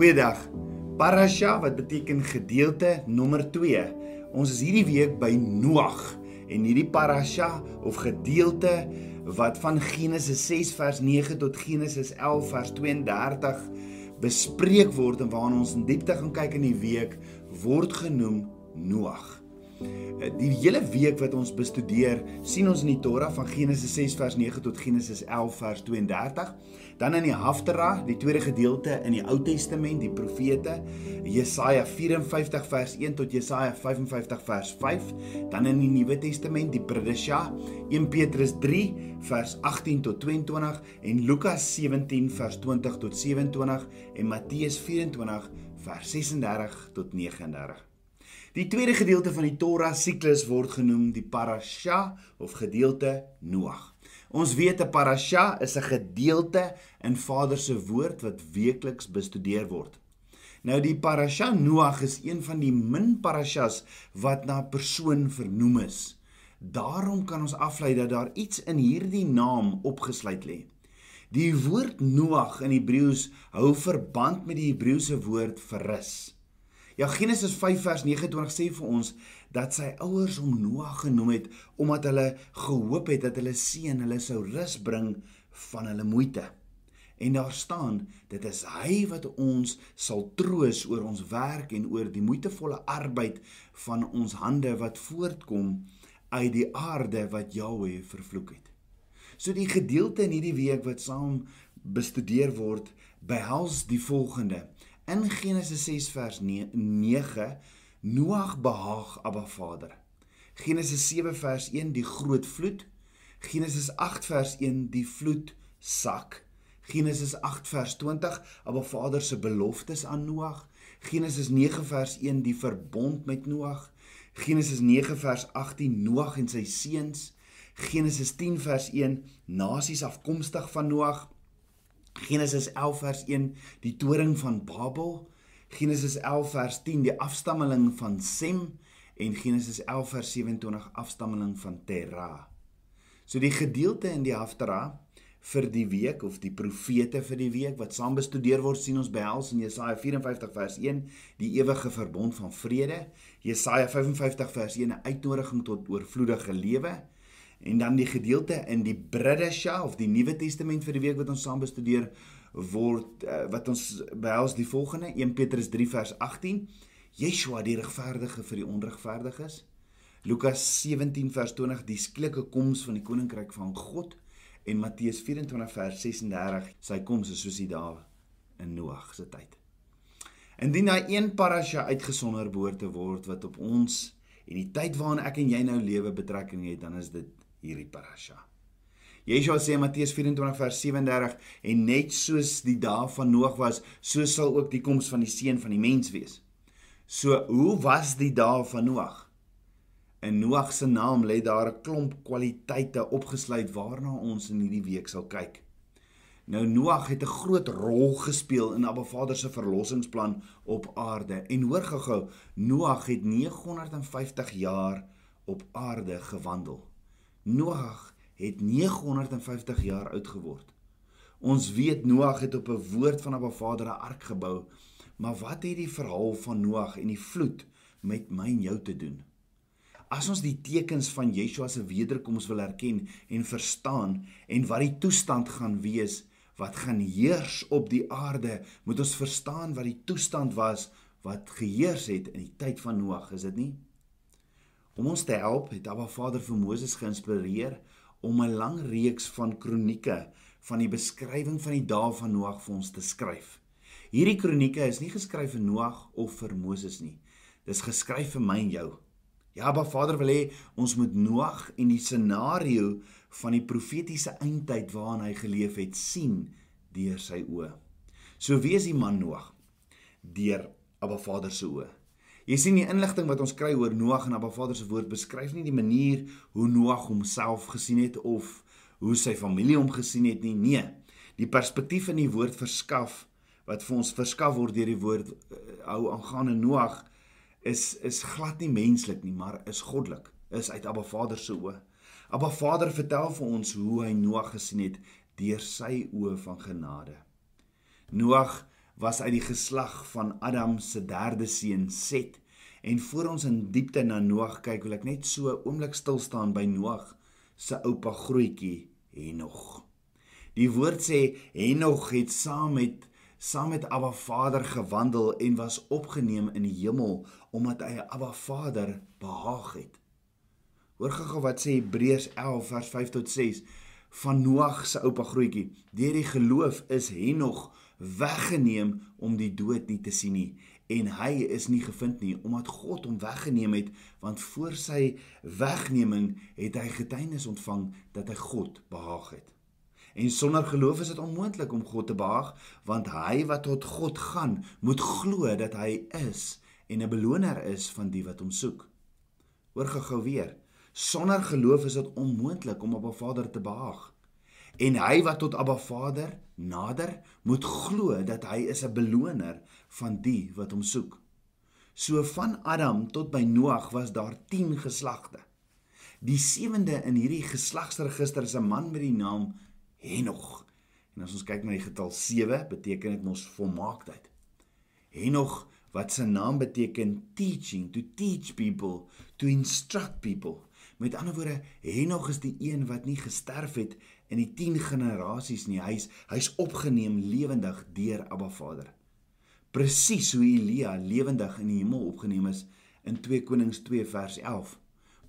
Goeiedag. Parasha wat beteken gedeelte nommer 2. Ons is hierdie week by Noag en hierdie parasha of gedeelte wat van Genesis 6 vers 9 tot Genesis 11 vers 32 bespreek word en waarna ons in diepte gaan kyk in die week word genoem Noag. Eh, die hele week wat ons bestudeer, sien ons in die Torah van Genesis 6 vers 9 tot Genesis 11 vers 32, dan in die Haftarah, die tweede gedeelte in die Ou Testament, die profete, Jesaja 54 vers 1 tot Jesaja 55 vers 5, dan in die Nuwe Testament, die Pradesha, 1 Petrus 3 vers 18 tot 22 en Lukas 17 vers 20 tot 27 en Matteus 24 vers 36 tot 39. Die tweede gedeelte van die Torah siklus word genoem die parasha of gedeelte Noag. Ons weet 'n parasha is 'n gedeelte in Vader se woord wat weekliks bestudeer word. Nou die parasha Noag is een van die min parashas wat na 'n persoon vernoem is. Daarom kan ons aflei dat daar iets in hierdie naam opgesluit lê. Die woord Noag in Hebreëus hou verband met die Hebreëse woord verrus. Ja Genesis 5 vers 29 sê vir ons dat sy ouers hom Noag genoem het omdat hulle gehoop het dat hulle seun hulle sou rus bring van hulle moeite. En daar staan dit is hy wat ons sal troos oor ons werk en oor die moeitevolle arbeid van ons hande wat voortkom uit die aarde wat Jahweh vervloek het. So die gedeelte in hierdie week wat saam bestudeer word behels die volgende In Genesis 6 vers 9 Noag behaag Abba Vader. Genesis 7 vers 1 die groot vloed. Genesis 8 vers 1 die vloed sak. Genesis 8 vers 20 Abba Vader se beloftes aan Noag. Genesis 9 vers 1 die verbond met Noag. Genesis 9 vers 18 Noag en sy seuns. Genesis 10 vers 1 nasies afkomstig van Noag. Genesis 11 vers 1 die toring van Babel, Genesis 11 vers 10 die afstammeling van Sem. En Genesis 11 vers 27 afstammeling van Terah. So die gedeelte in die Haftarah vir die week of die profete vir die week wat saam bestudeer word sien ons behels in Jesaja 54 vers 1 die ewige verbond van vrede, Jesaja 55 vers 1 'n uitnodiging tot oorvloedige lewe En dan die gedeelte in die Bridesha of die Nuwe Testament vir die week wat ons saam bestudeer word uh, wat ons behels die volgende 1 Petrus 3 vers 18 Yeshua die regverdige vir die onregverdiges. Lukas 17 vers 20 die skielik koms van die koninkryk van God. En Matteus 24 vers 36 sy koms is soos die dae in Noag se tyd. Indien daai een parasha uitgesonder behoort te word wat op ons en die tyd waarin ek en jy nou lewe betrekking het dan is dit hierdie parasha. Yeshua sê Matteus 24 vers 37 en net soos die dae van Noag was, so sal ook die koms van die seun van die mens wees. So hoe was die dae van Noag? In Noag se naam lê daar 'n klomp kwaliteite opgesluit waarna ons in hierdie week sal kyk. Nou Noag het 'n groot rol gespeel in Abba Vader se verlossingsplan op aarde. En hoor gou-gou, Noag het 950 jaar op aarde gewandel. Noag het 950 jaar oud geword. Ons weet Noag het op 'n woord van 'n Vader 'n ark gebou. Maar wat het die verhaal van Noag en die vloed met my en jou te doen? As ons die tekens van Yeshua se wederkoms wil erken en verstaan en wat die toestand gaan wees wat gaan heers op die aarde, moet ons verstaan wat die toestand was wat geheers het in die tyd van Noag, is dit nie? Om ons te help, het Abba Vader vir Moses geïnspireer om 'n lang reeks van kronieke van die beskrywing van die dae van Noag vir ons te skryf. Hierdie kronieke is nie geskryf vir Noag of vir Moses nie. Dis geskryf vir my en jou. Ja, Abba Vader wil hê ons moet Noag en die scenario van die profetiese eindtyd waarin hy geleef het sien deur sy oë. So wie is die man Noag? Deur Abba Vader se oë. Jy sien die inligting wat ons kry oor Noag en Abba Vader se woord beskryf nie die manier hoe Noag homself gesien het of hoe sy familie hom gesien het nie. Nee. Die perspektief in die woord verskaf wat vir ons verskaf word deur die woord uh, hou aangaande Noag is is glad nie menslik nie, maar is goddelik. Is uit Abba Vader se oë. Abba Vader vertel vir ons hoe hy Noag gesien het deur sy oë van genade. Noag was uit die geslag van Adam se derde seun Set. En voor ons in diepte na Noag kyk, wil ek net so oomblik stil staan by Noag se oupa grootjie Henog. Die woord sê Henog het saam met saam met Abba Vader gewandel en was opgeneem in die hemel omdat hy Abba Vader behaag het. Hoor gou wat sê Hebreërs 11 vers 5 tot 6 van Noag se oupa grootjie. Deur die geloof is Henog weggeneem om die dood nie te sien nie en hy is nie gevind nie omdat God hom weggeneem het want voor sy wegneming het hy getuienis ontvang dat hy God behaag het. En sonder geloof is dit onmoontlik om God te behaag, want hy wat tot God gaan, moet glo dat hy is en 'n beloner is van die wat hom soek. Hoor gou weer. Sonder geloof is dit onmoontlik om op 'n Vader te behaag. En hy wat tot Abba Vader nader, moet glo dat hy is 'n beloner van die wat hom soek. So van Adam tot by Noag was daar 10 geslagte. Die sewende in hierdie geslagsregister is 'n man met die naam Henog. En as ons kyk na die getal 7, beteken dit mos volmaaktheid. Henog wat sy naam beteken teaching, to teach people, to instruct people. Met ander woorde, Henog is die een wat nie gesterf het in die 10 generasies nie. Hy's hy's opgeneem lewendig deur Abba Vader. Presies hoe Elia lewendig in die hemel opgeneem is in 2 Konings 2 vers 11.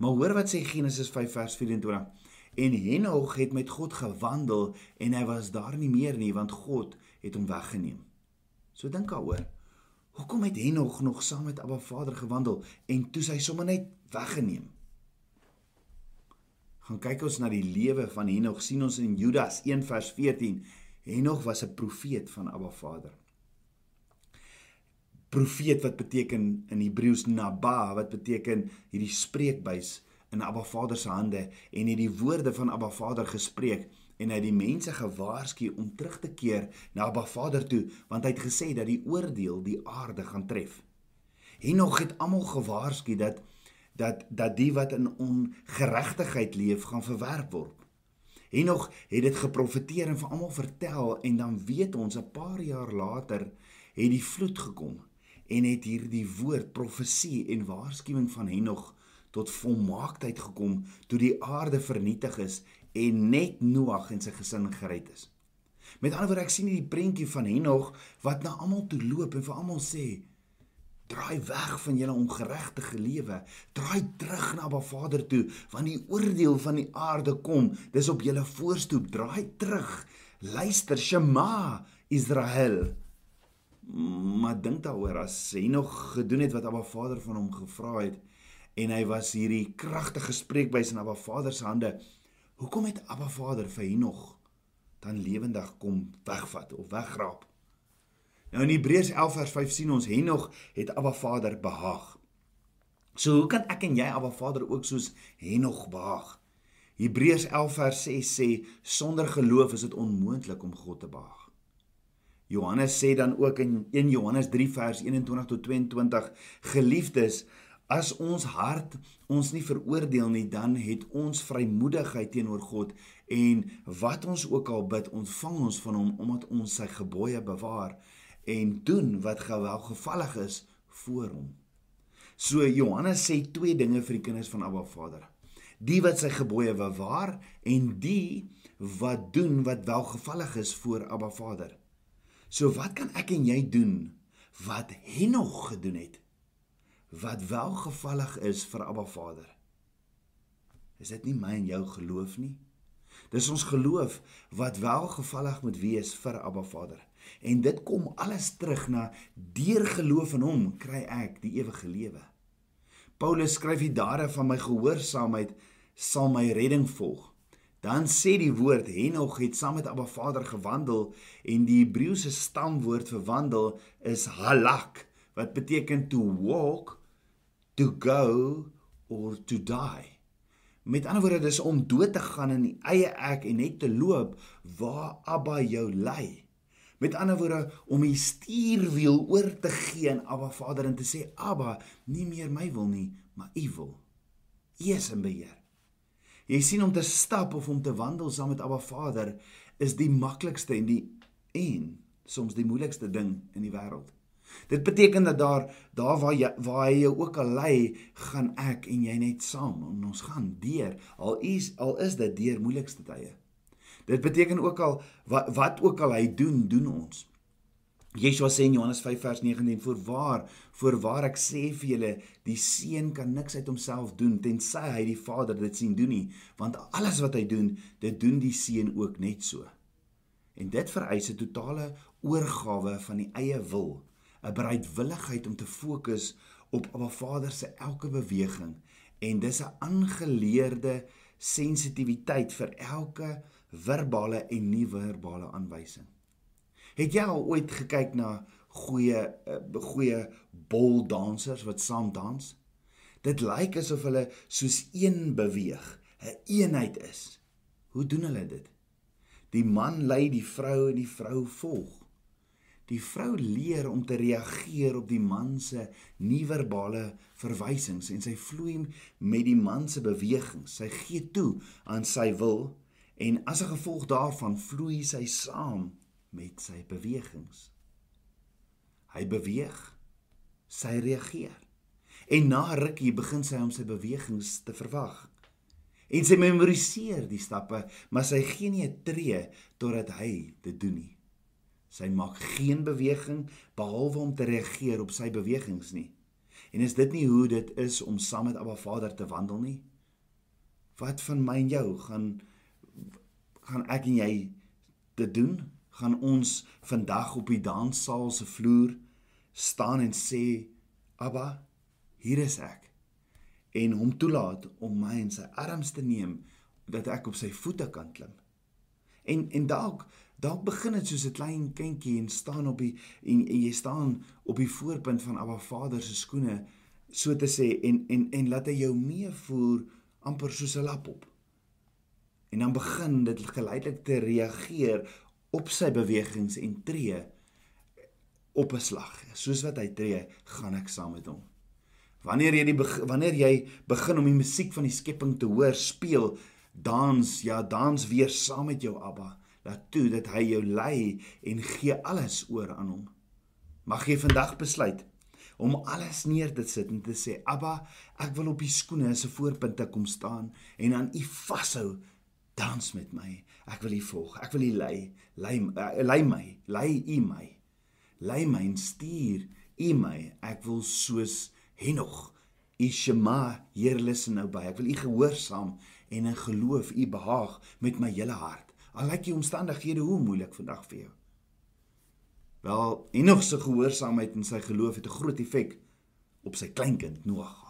Maar hoor wat sê Genesis 5 vers 24. En Henog het met God gewandel en hy was daar nie meer nie want God het hom weggeneem. So dink daaroor. Hoekom het Henog nog saam met Abba Vader gewandel en toe hy sommer net weggeneem? Gaan kyk ons na die lewe van Henog, sien ons in Judas 1 vers 14. Henog was 'n profeet van Abba Vader. Profeet wat beteken in Hebreëus naba wat beteken hierdie spreekbuis in Abba Vader se hande en het die woorde van Abba Vader gespreek en hy het die mense gewaarsku om terug te keer na Abba Vader toe want hy het gesê dat die oordeel die aarde gaan tref. Henog het almal gewaarsku dat dat dat die wat in ongeregtigheid leef gaan verwerp word. Henog het dit geprofeteer en vir almal vertel en dan weet ons 'n paar jaar later het die vloed gekom en het hierdie woord profesie en waarskuwing van Henog tot volmaaktheid gekom toe die aarde vernietig is en net Noag en sy gesin gered is. Met ander woorde ek sien hierdie prentjie van Henog wat na almal toe loop en vir almal sê draai weg van julle ongeregtige lewe draai terug na Ba Vader toe want die oordeel van die aarde kom dis op julle voorstoep draai terug luister Shema Israel maar dink daaroor as hy nog gedoen het wat Abba Vader van hom gevra het en hy was hierdie kragtige spreekbuis in Abba Vader se hande. Hoekom het Abba Vader vir Henog dan lewendig kom wegvat of weggraap? Nou in Hebreërs 11 vers 5 sien ons Henog het Abba Vader behaag. So hoe kan ek en jy Abba Vader ook soos Henog behaag? Hebreërs 11 vers 6 sê sonder geloof is dit onmoontlik om God te behaag. Johannes sê dan ook in 1 Johannes 3 vers 21 tot 22 geliefdes As ons hart ons nie veroordeel nie, dan het ons vrymoedigheid teenoor God en wat ons ook al bid, ontvang ons van hom omdat ons sy gebooie bewaar en doen wat gewelgevallig is voor hom. So Johannes sê twee dinge vir die kinders van Abba Vader. Die wat sy gebooie bewaar en die wat doen wat welgevallig is voor Abba Vader. So wat kan ek en jy doen wat Henog gedoen het? wat welgevallig is vir Abba Vader. Is dit nie my en jou geloof nie? Dis ons geloof wat welgevallig moet wees vir Abba Vader. En dit kom alles terug na deur geloof in hom kry ek die ewige lewe. Paulus skryf hier dare van my gehoorsaamheid sal my redding volg. Dan sê die woord Henog het saam met Abba Vader gewandel en die Hebreëse stamwoord vir wandel is halak wat beteken to walk to go or to die. Met ander woorde dis om dood te gaan in die eie ek en net te loop waar Abba jou lei. Met ander woorde om die stuurwiel oor te gee aan Abba Vader en te sê Abba, nie meer my wil nie, maar U wil. U is in beheer. Jy sien om te stap of om te wandel saam met Abba Vader is die maklikste en die en soms die moeilikste ding in die wêreld. Dit beteken dat daar daar waar jy waar hy jou ook al lei, gaan ek en jy net saam en ons gaan deur. Al is al is dit deur moeilikste tye. Dit beteken ook al wat wat ook al hy doen, doen ons. Yeshua sê in Johannes 5 vers 19: "Voorwaar, voorwaar ek sê vir julle, die seun kan niks uit homself doen tensy hy die Vader dit sien doen nie, want alles wat hy doen, dit doen die seun ook net so." En dit vereis 'n totale oorgawe van die eie wil, 'n bereidwilligheid om te fokus op Abba Vader se elke beweging en dis 'n aangeleerde sensitiwiteit vir elke verbale en nie-verbale aanwysing. Het jy al ooit gekyk na goeie uh, goeie boldansers wat saam dans? Dit lyk asof hulle soos een beweeg, 'n een eenheid is. Hoe doen hulle dit? Die man lei die vrou en die vrou volg. Die vrou leer om te reageer op die man se nie-verbale verwysings en sy vloei met die man se bewegings. Sy gee toe aan sy wil en as 'n gevolg daarvan vloei sy saam met sy bewegings. Hy beweeg, sy reageer. En na rukkie begin sy om sy bewegings te verwag. En sy memoriseer die stappe, maar sy gee nie 'n tree totdat hy dit doen nie. Sy maak geen beweging behalwe om te reageer op sy bewegings nie. En is dit nie hoe dit is om saam met Abba Vader te wandel nie? Wat van my en jou gaan gaan ek en jy dit doen? gaan ons vandag op die danssaal se vloer staan en sê Abba hier is ek. En hom toelaat om my in sy arms te neem dat ek op sy voete kan klim. En en dalk dalk begin dit soos 'n klein kindjie en staan op die en, en jy staan op die voorpunt van Abba Vader se skoene so te sê en en en laat hy jou meevoer amper soos 'n lap op en dan begin dit geleidelik te reageer op sy bewegings en tree op 'n slag. Soos wat hy tree, gaan ek saam met hom. Wanneer jy die wanneer jy begin om die musiek van die skepping te hoor speel, dans, ja, dans weer saam met jou Abba. Laat toe dat hy jou lei en gee alles oor aan hom. Mag jy vandag besluit om alles neer te sit en te sê Abba, ek wil op die skoene se voorpunte kom staan en aan U vashou dans met my. Ek wil U volg. Ek wil U lei. Lei uh, lei my. Lei U my. Lei my en stuur U my. Ek wil soos Henog U Shema Here luister nou by. Ek wil U gehoorsaam en in geloof U behaag met my hele hart. Al lyk die omstandighede hoe moeilik vandag vir jou. Wel, Henog se gehoorsaamheid en sy geloof het 'n groot effek op sy kleinkind Noag.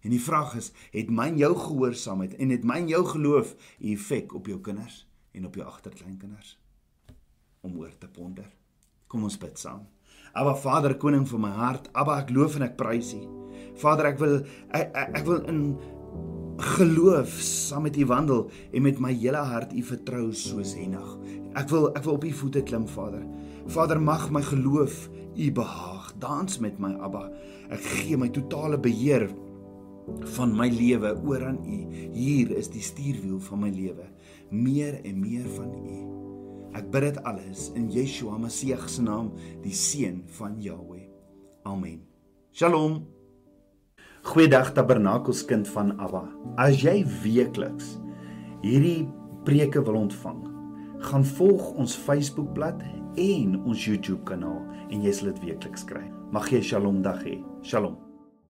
En die vraag is, het myn jou gehoorsaamheid en het myn jou geloof 'n effek op jou kinders en op jou agterkleinkinders? Om oor te ponder. Kom ons bid saam. Aba Vader, koning van my hart, Aba ek loof en ek prys U. Vader, ek wil ek, ek, ek wil in geloof saam met U wandel en met my hele hart U vertrou soos Henog. Ek wil ek wil op U voete klim, Vader. Vader, mag my geloof U behaag. Dans met my, Abba. Ek gee my totale beheer van my lewe oor aan U. Hier is die stuurwiel van my lewe. Meer en meer van U. Ek bid dit alles in Yeshua Messie se naam, die seun van Jahweh. Amen. Shalom. Goeiedag Tabernakelskind van Abba. As jy weekliks hierdie preke wil ontvang, gaan volg ons Facebookblad en ons YouTube kanaal en jy sal dit weekliks kry. Mag jy 'n Shalom dag hê. Shalom.